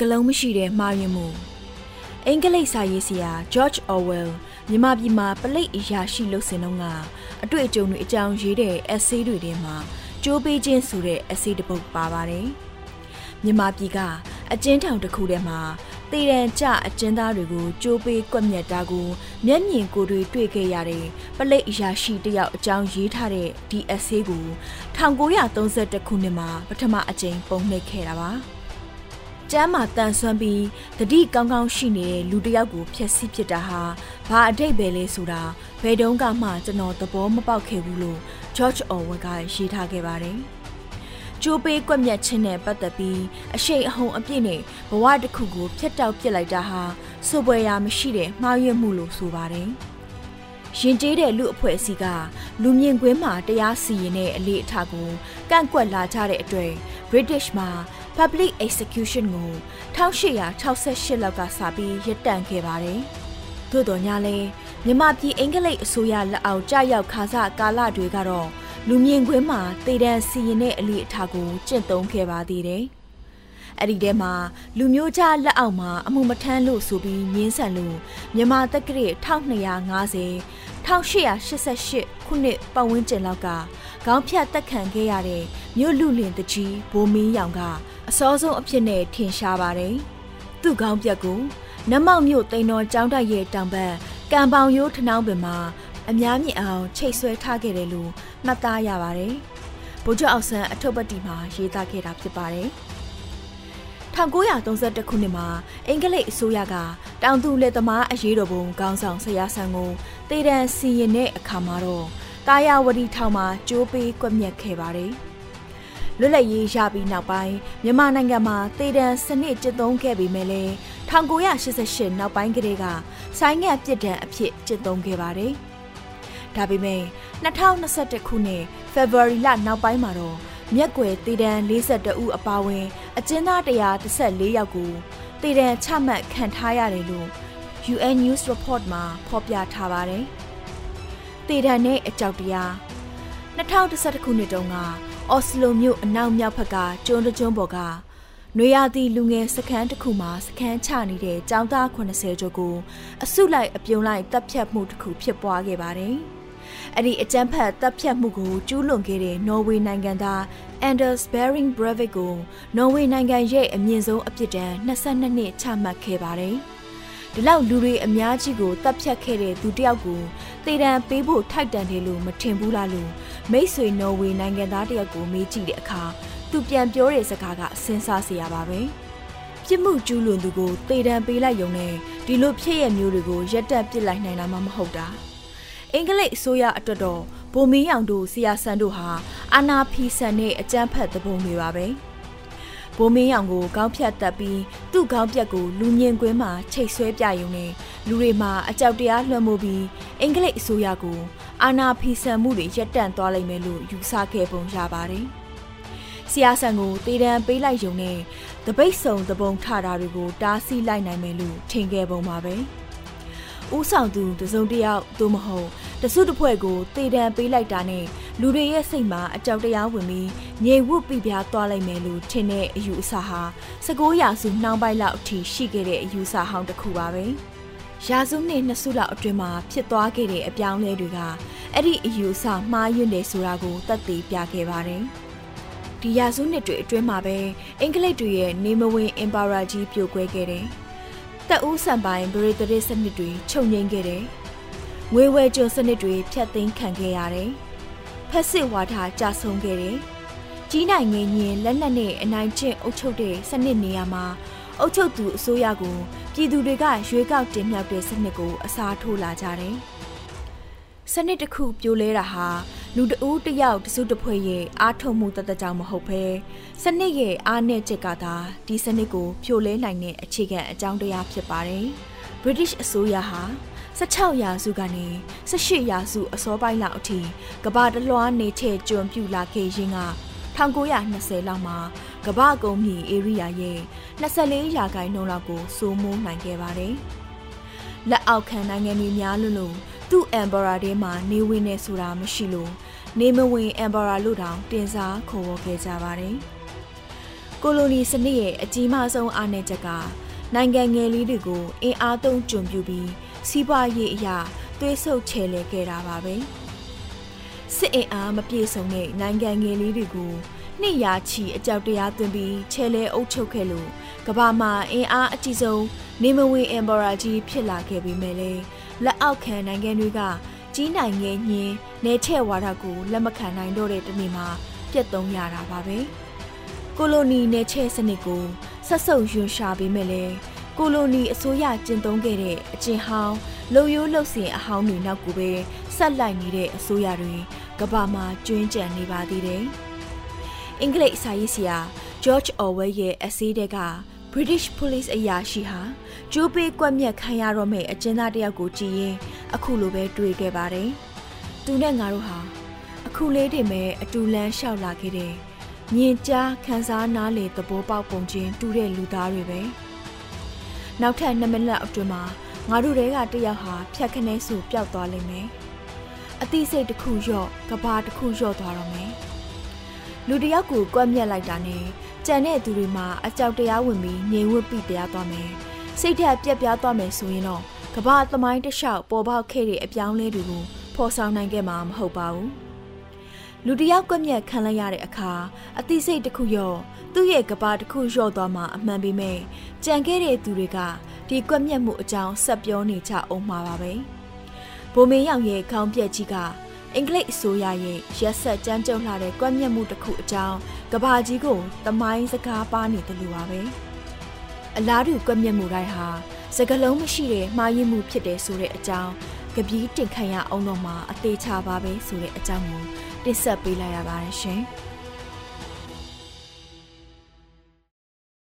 ကလုံးမရှိတဲ့မှားယွင်းမှုအင်္ဂလိပ်စာရေးဆရာ George Orwell မြန်မာပြည်မှာပလိတ်အရာရှိလို့စင်တော့ကအတွေ့အကြုံတွေအကြောင်းရေးတဲ့ essay တွေထဲမှာကြိုးပေးခြင်းဆိုတဲ့ essay တစ်ပုဒ်ပါပါတယ်မြန်မာပြည်ကအကျဉ်းထောင်တစ်ခုထဲမှာတည်ရန်ကြအကျဉ်းသားတွေကိုကြိုးပေးကွက်မြက်တာကိုမျက်မြင်ကိုယ်တွေတွေ့ခဲ့ရတဲ့ပလိတ်အရာရှိတယောက်အကြောင်းရေးထားတဲ့ဒီ essay ကို1932ခုနှစ်မှာပထမအကြိမ်ပုံနှိပ်ခဲ့တာပါ ကျမ်းမာတန်ဆွမ်းပြီးတတိကောင်းကောင်းရှိနေတဲ့လူတစ်ယောက်ကိုဖျက်ဆီးဖြစ်တာဟာဘာအတိတ်ပဲလဲဆိုတာဘယ်တုန်းကမှကျွန်တော်သဘောမပေါက်ခဲ့ဘူးလို့ George Orwell ကရေးထားခဲ့ပါတယ်။ကျိုးပေးကွက်မြက်ခြင်းနဲ့ပတ်သက်ပြီးအရှိန်အဟုန်အပြည့်နဲ့ဘဝတစ်ခုကိုဖျက်တောက်ပစ်လိုက်တာဟာစိုးပွဲရာမရှိတဲ့မှားယွင်းမှုလို့ဆိုပါတယ်။ရင်ကျေးတဲ့လူအဖွဲ့အစည်းကလူမြင့်ကွင်းမှာတရားစီရင်တဲ့အလေးအထားကိုကန့်ကွက်လာကြတဲ့အတွက် British မှာ Public Execution ကို1868လောက်ကစပြီးရပ်တန့်ခဲ့ပါတယ်။သို့တော်ညာလဲမြမပြည်အင်္ဂလိပ်အစိုးရလက်အောက်ကြာရောက်ခါစကာလတွေကတော့လူမြင်ကွင်းမှာတေတံစီရင်တဲ့အလေးအထားကိုကျင့်သုံးခဲ့ပါသေးတယ်။အဲ့ဒီထဲမှာလူမျိုးကြားလက်အောက်မှာအမှုမထမ်းလို့ဆိုပြီးငင်းဆန်လို့မြန်မာတက္ကရာ1250 1888ခုနှစ်ပတ်ဝန်းကျင်လောက်ကခေါင်းဖြတ်တက်ခံခဲ့ရတဲ့မြို့လူလင်တကြီးဘိုးမင်းရောင်ကအစောဆုံးအဖြစ်နဲ့ထင်ရှားပါတယ်။သူ့ခေါင်းပြက်ကိုနမောက်မြို့တိန်တော်ကျောင်းတိုက်ရဲ့တောင်ဘက်ကံပေါင်ရိုးထနှောင်းပင်မှာအများမြင်အောင်ချိတ်ဆွဲထားခဲ့တယ်လို့မှတ်သားရပါတယ်။ဗိုလ်ချုပ်အောင်ဆန်းအထုပ်ပတိမှာရေးသားခဲ့တာဖြစ်ပါတယ်။1932ခုနှစ်မှာအင်္ဂလိပ်အစိုးရကတောင်သူလက်သမားအရေးတော်ပုံခေါင်းဆောင်ဆရာဆန်းကို တေတံစီရင်တဲ့အခါမှာတော့ကာယဝတီထောင်မှာကြိုးပေးကွက်မြက်ခဲ့ပါတယ်။လွတ်လပ်ရေးရပြီးနောက်ပိုင်းမြန်မာနိုင်ငံမှာတေတံစနစ်ကျင့်သုံးခဲ့ပေမဲ့လည်း1988နောက်ပိုင်းကတည်းကဆိုင်းငံ့ပြစ်ဒဏ်အဖြစ်ကျင့်သုံးခဲ့ပါတယ်။ဒါပေမဲ့2021ခုနှစ် February လနောက်ပိုင်းမှာတော့မြက်ွယ်တည်တံ42ဦးအပါအဝင် အကျဉ်းသား114ယောက်ကိုတည်တံချမှတ်ခံထားရတယ်လို့ UN News Report မှာဖော်ပြထားပါတယ်။တည်တံနဲ့အကြောက်တရား2011ခုနှစ်တုန်းကအော်စလိုမြို့အနောက်မြောက်ဘက်ကကျွန်းတကျွန်းပေါ်ကနွေရာသီလူငယ်စခန်းတစ်ခုမှာစခန်းချနေတဲ့ចောင်းသား80ကျော်ကိုအစုလိုက်အပြုံလိုက်တပ်ဖြတ်မှုတစ်ခုဖြစ်ပွားခဲ့ပါတယ်။အဲ့ဒီအကြမ်းဖက်တပ်ဖြတ်မှုကိုကျူးလွန်ခဲ့တဲ့နော်ဝေနိုင်ငံသား Anders Bering Breivik ကိုနော်ဝေနိုင်ငံရဲ့အမြင့်ဆုံးအပြစ်ဒဏ်22နှစ်ချမှတ်ခဲ့ပါတယ်။ ဒီလောက်လူတွေအများကြီးကိုတပ်ဖြတ်ခဲ့တဲ့သူတယောက်ကိုတေတံပေးဖို့ထိုက်တန်တယ်လို့မထင်ဘူးလားလို့မိတ်ဆွေနော်ဝေနိုင်ငံသားတယောက်ကိုမေးကြည့်တဲ့အခါသူပြန်ပြောတဲ့စကားကစဉ်းစားစရာပါပဲ။ပြစ်မှုကျူးလွန်သူကိုတေတံပေးလိုက်ရုံနဲ့ဒီလိုဖြစ်ရမျိုးတွေကိုရက်တက်ပစ်လိုက်နိုင်တာမှမဟုတ်တာ။အင်္ဂလိပ်အစိုးရအတွက်တော့ဗိုလ်မင်းရောင်တို့ဆီယာဆန်တို့ဟာအာနာဖီဆန်နဲ့အကြမ်းဖက်သဘုံတွေပါပဲ ဗိုလ်မင်းရောင်ကိုကောင်းဖြတ်တက်ပြီးသူ့ကောင်းပြက်ကိုလူမြင်ကွင်းမှာချိတ်ဆွဲပြရုံနဲ့လူတွေမှာအကြောက်တရားလွှမ်းမိုးပြီးအင်္ဂလိပ်အစိုးရကိုအာနာဖီဆန်မှုတွေရပ်တန့်သွားလိမ့်မယ်လို့ယူဆခဲ့ပုံရပါတယ်။ဆီယာဆန်ကိုတေတံပေးလိုက်ရုံနဲ့တပိတ်ဆုံတပုံထတာတွေကိုတားဆီးလိုက်နိုင်မယ်လို့ထင်ခဲ့ပုံပါပဲ။ ဥဆောင်သူတစုံတယောက်သို့မဟုတ်တစုတစ်ဖွဲ့ကိုတေတံပေးလိုက်တာနဲ့လူတွေရဲ့စိတ်မှာအကြောက်တရားဝင်ပြီးငြိမ်ဝှက်ပြပြသွားလိုက်မယ်လို့ထင်တဲ့အယူအဆဟာ19ရာစုနှောင်းပိုင်းလောက်အထိရှိခဲ့တဲ့အယူအဆဟောင်းတစ်ခုပါပဲရာစုနှစ်နှစ်စုလောက်အတွင်းမှာဖြစ်သွားခဲ့တဲ့အပြောင်းလဲတွေကအဲ့ဒီအယူအဆမှားယွင်းတယ်ဆိုတာကိုသက်သေပြခဲ့ပါတယ်ဒီရာစုနှစ်တွေအတွင်းမှာပဲအင်္ဂလိပ်တွေရဲ့နေမဝင်အင်ပါရာကြီးပြိုကွဲခဲ့တယ် တက်ဦးဆန်ပိုင်းဗရီတရစ်စနစ်တွေချုပ်ငိမ့်ခဲ့တယ်။ငွေဝဲကျွန်းစနစ်တွေဖျက်သိမ်းခံခဲ့ရတယ်။ဖက်စစ်ဝါဒကြဆုံးခဲ့တယ်။ကြီးနိုင်ငယ်ညင်လက်နက်နဲ့အနိုင်ကျင့်အုပ်ချုပ်တဲ့စနစ်နေရာမှာအုပ်ချုပ်သူအစိုးရကိုပြည်သူတွေကရွေးကောက်တင်မြှောက်တဲ့စနစ်ကိုအစားထိုးလာကြတယ်။စနစ်တစ်ခုပြိုလဲတာဟာ လူတဦးတယောက်တစုတဖွဲ့ရဲ့အားထုတ်မှုတသက်ကြောင့်မဟုတ်ဘဲစနစ်ရဲ့အားနဲ့ချက်ကသာဒီစနစ်ကိုဖြိုလဲနိုင်တဲ့အခြေခံအကြောင်းတရားဖြစ်ပါတယ်။ British အစိုးရဟာ16ရာစုကနေ18ရာစုအစောပိုင်းလောက်အထိကမ္ဘာတလွှားနေချဲ့ကျွံပြူလာခဲ့ရင်းက1920လောက်မှာကမ္ဘာကုန်းမြေဧရိယာရဲ့24ရာခိုင်နှုန်းလောက်ကိုစိုးမိုးနိုင်ခဲ့ပါတယ်။လက်အောက်ခံနိုင်ငံတွေများလို့ သူ့အမ်ဘရာထဲမှာနေဝင်နေဆိုတာမရှိလို့နေမဝင်အမ်ဘရာလို့တောင်တင်စားခေါ်ဝေါ်ခဲ့ကြပါတယ်။ဥကိုလိုနီစနစ်ရဲ့အကြီးမားဆုံးအားနည်းချက်ကနိုင်ငံငယ်လေးတွေကိုအင်အားသုံးကျွံပြူပြီးစီးပွားရေးအရာသွေးဆုပ်ချဲလဲခဲ့တာပါပဲစစ်အင်အားမပြည့်စုံတဲ့နိုင်ငံငယ်လေးတွေကိုနှစ်ရာချီအကြောက်တရားသွင်းပြီးချဲလဲအုပ်ချုပ်ခဲ့လို့ကမ္ဘာမှာအင်အားအကြီးဆုံးနေမဝင်အမ်ဘော်ရာကြီးဖြစ်လာခဲ့ပြီးမဲ့လေ လက်အောက်ခံနိုင်ငံတွေကကြီးနိုင်ငယ်ညင်းနေချဲ့ဝါဒကိုလက်မခံနိုင်တော့တဲ့တနေ့မှာပြတ်သုံးရတာပါပဲကိုလိုနီနေချဲ့စနစ်ကိုဆက်ဆုပ်ယွန်ရှာပေးမဲ့လေကိုလိုနီအစိုးရကျင့်သုံးခဲ့တဲ့အကျင့်ဟောင်းလုံယိုးလှုပ်စင်အဟောင်းတွေနောက်ကိုပဲဆက်လိုက်နေတဲ့အစိုးရတွေကဘာမှာကျွင်းကြံနေပါသေးတယ်။အင်္ဂလိပ်စာရေးဆရာ George Orwell ရဲ့အစည်းတဲက British Police အရာရှိဟာကျိုးပေးကွက်မြက်ခံရတော့မယ့်အကျဉ်းသားတယောက်ကိုကြည်ရင်အခုလိုပဲတွေ့ခဲ့ပါတယ်။သူနဲ့ငါတို့ဟာအခုလေးတင်မဲ့အတူလန်းလျှောက်လာခဲ့တဲ့မြင်ကြားခံစားနားလေသဘောပေါက်ပုံချင်းတူတဲ့လူသားတွေပဲ။နောက်ထပ်2မိနစ်အတွင်းမှာငါတို့တွေကတယောက်ဟာဖြတ်ခနဲဆိုပျောက်သွားလိမ့်မယ်။အသိစိတ်တစ်ခုလျော့ကဘာတစ်ခုလျော့သွားတော့မယ်။လူတယောက်ကိုကွက်မြက်လိုက်တာနဲ့ ကြံတဲ့သူတွေမှာအကြောက်တရားဝင်ပြီးငြိမ်ဝှက်ပြီးတရားသွားမယ်။စိတ်ဓာတ်ပြက်ပြားသွားမယ်ဆိုရင်တော့ကဘာသမိုင်းတစ်လျှောက်ပေါ်ပေါက်ခဲ့တဲ့အပြောင်းလဲတွေကိုဖော်ဆောင်နိုင်ခဲ့မှာမဟုတ်ပါဘူး။လူတယောက်ကွက်မြက်ခံလိုက်ရတဲ့အခါအသိစိတ်တစ်ခုရောသူ့ရဲ့ကဘာတစ်ခုလျော့သွားမှအမှန်ပေမဲ့ကြံခဲ့တဲ့သူတွေကဒီကွက်မြက်မှုအကြောင်းဆက်ပြောနေကြအောင်မှာပါပဲ။ဘိုမင်းရောက်ရဲ့ခေါင်းပြက်ကြီးက အင်္ဂလိပ်အစိုးရရဲ့ရက်ဆက်ကြမ်းကြုတ်လာတဲ့ကွက်မြက်မှုတစ်ခုအကြောင်းကဘာကြီးကိုတမိုင်းစကားပါနေတယ်လို့ပါပဲ။အလားတူကွက်မြက်မှုတိုင်းဟာစကလုံးမရှိတဲ့မှားယွင်းမှုဖြစ်တယ်ဆိုတဲ့အကြောင်းကပီးတင်ခံရအောင်တော့မှအသေးချပါပဲဆိုတဲ့အကြောင်းကိုတင်ဆက်ပေးလိုက်ရပါတယ်ရှင်။